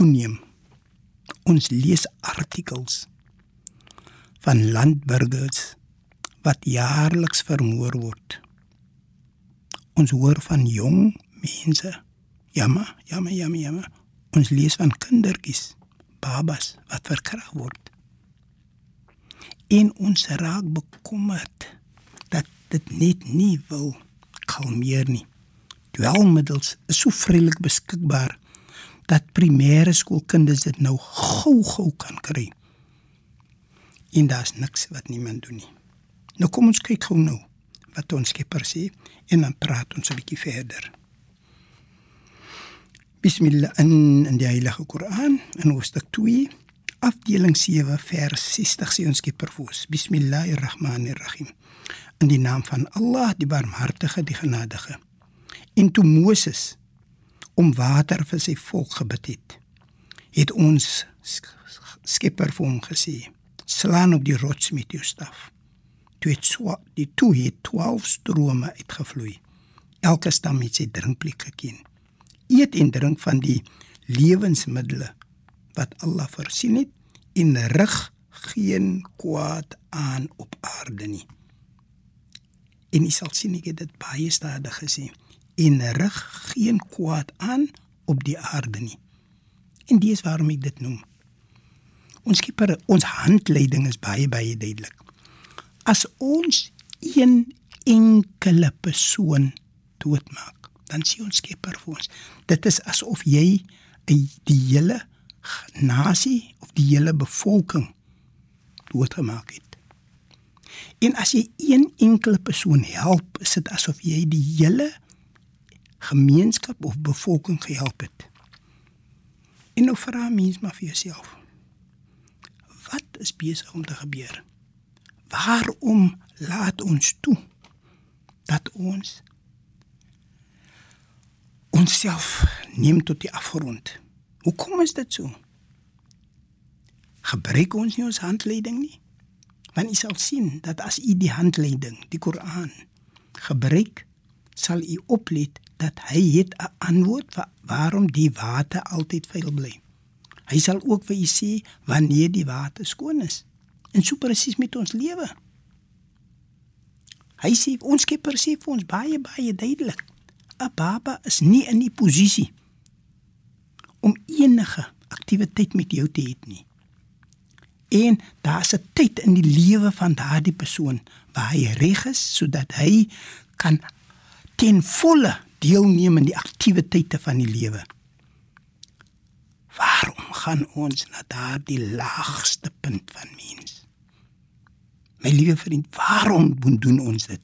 toeneem. Ons lees artikels van landburgers wat jaarliks vermoor word. Ons hoor van jong mense, jammer, jammer, jammer, jammer. Ons lees van kindertjies babas wat verkragt word. En ons raak bekommerd dat dit net nie wil kalmeer nie. Dwelmiddels is so vrylik beskikbaar dat primêre skoolkinders dit nou gou-gou kan kry. En daar's niks wat niemand doen nie. Nou kom ons kyk gou nou wat ons skepper sê en dan praat ons 'n bietjie verder. Bismillah in, in die Heilige Koran in hoofstuk 2 afdeling 7 vers 60 sê ons skieper vir ons Bismillahirrahmanirrahim in die naam van Allah die barmhartige die genadige en toe Moses om water vir sy volk gebid het het ons skieper vir hom gesê slaan op die rots met jou staf. Toe het so die toe het 12 strome uitgevloei elke stam het sy drinkplek geken. Eet en drink van die lewensmiddels wat Allah voorsien het en rig geen kwaad aan op aarde nie. En jy sal sien ek het dit baie stadig gesê en rig geen kwaad aan op die aarde nie. En dis waarom ek dit noem. Ons skipper ons handleiding is baie baie duidelik. As ons een enkele persoon doodmaak dan sien ons Skepper vir ons. Dit is asof jy die hele nasie of die hele bevolking doodgemaak het. En as jy een enkele persoon help, is dit asof jy die hele gemeenskap of bevolking gehelp het. En nou vra mens maar vir jouself. Wat is besig om te gebeur? Waarom laat ons toe dat ons onsself neem tot die afgrond. Hoekom is dit so? Gebruik ons nie ons handleiding nie? Want u sal sien dat as u die handleiding, die Koran, gebruik, sal u oplet dat hy het 'n antwoord vir waarom die water altyd vuil bly. Hy sal ook vir u sê wanneer die water skoon is. En so presies met ons lewe. Hy sê ons Skepper sê vir ons baie baie duidelik 'n baba is nie in die posisie om enige aktiwiteit met jou te hê nie. En daar's 'n tyd in die lewe van daardie persoon waar hy reg is sodat hy kan ten volle deelneem aan die aktiwiteite van die lewe. Waarom gaan ons na daardie laagste punt van mens? My liewe vriend, waarom doen ons dit?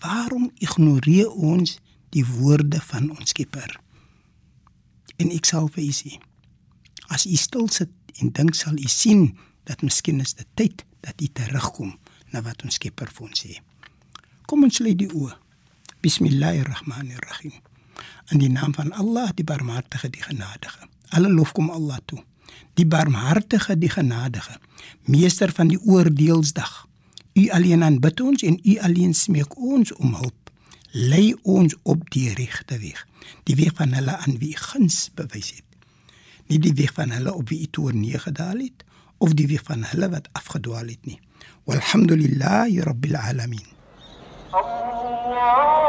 Waarom ignoreer ons die woorde van ons Skepper. En ek sal vir u sê, as u stil sit en dink sal u sien dat miskien is dit tyd dat u terugkom na wat ons Skepper vir ons sê. Kom ons lê die oë. Bismillahirrahmanirrahim. In die naam van Allah, die Barmhartige, die Genadige. Alle lof kom Allah toe. Die Barmhartige, die Genadige, meester van die oordeelsdag. U alleen aanbid ons en u alleen smeek ons om hulp lei ons op die regte weg die weg van hulle aan wie guns bewys het nie die weg van hulle op wie toe neergedaal het of die weg van hulle wat afgedwaal het nie walhamdulillahi rabbil alamin Allah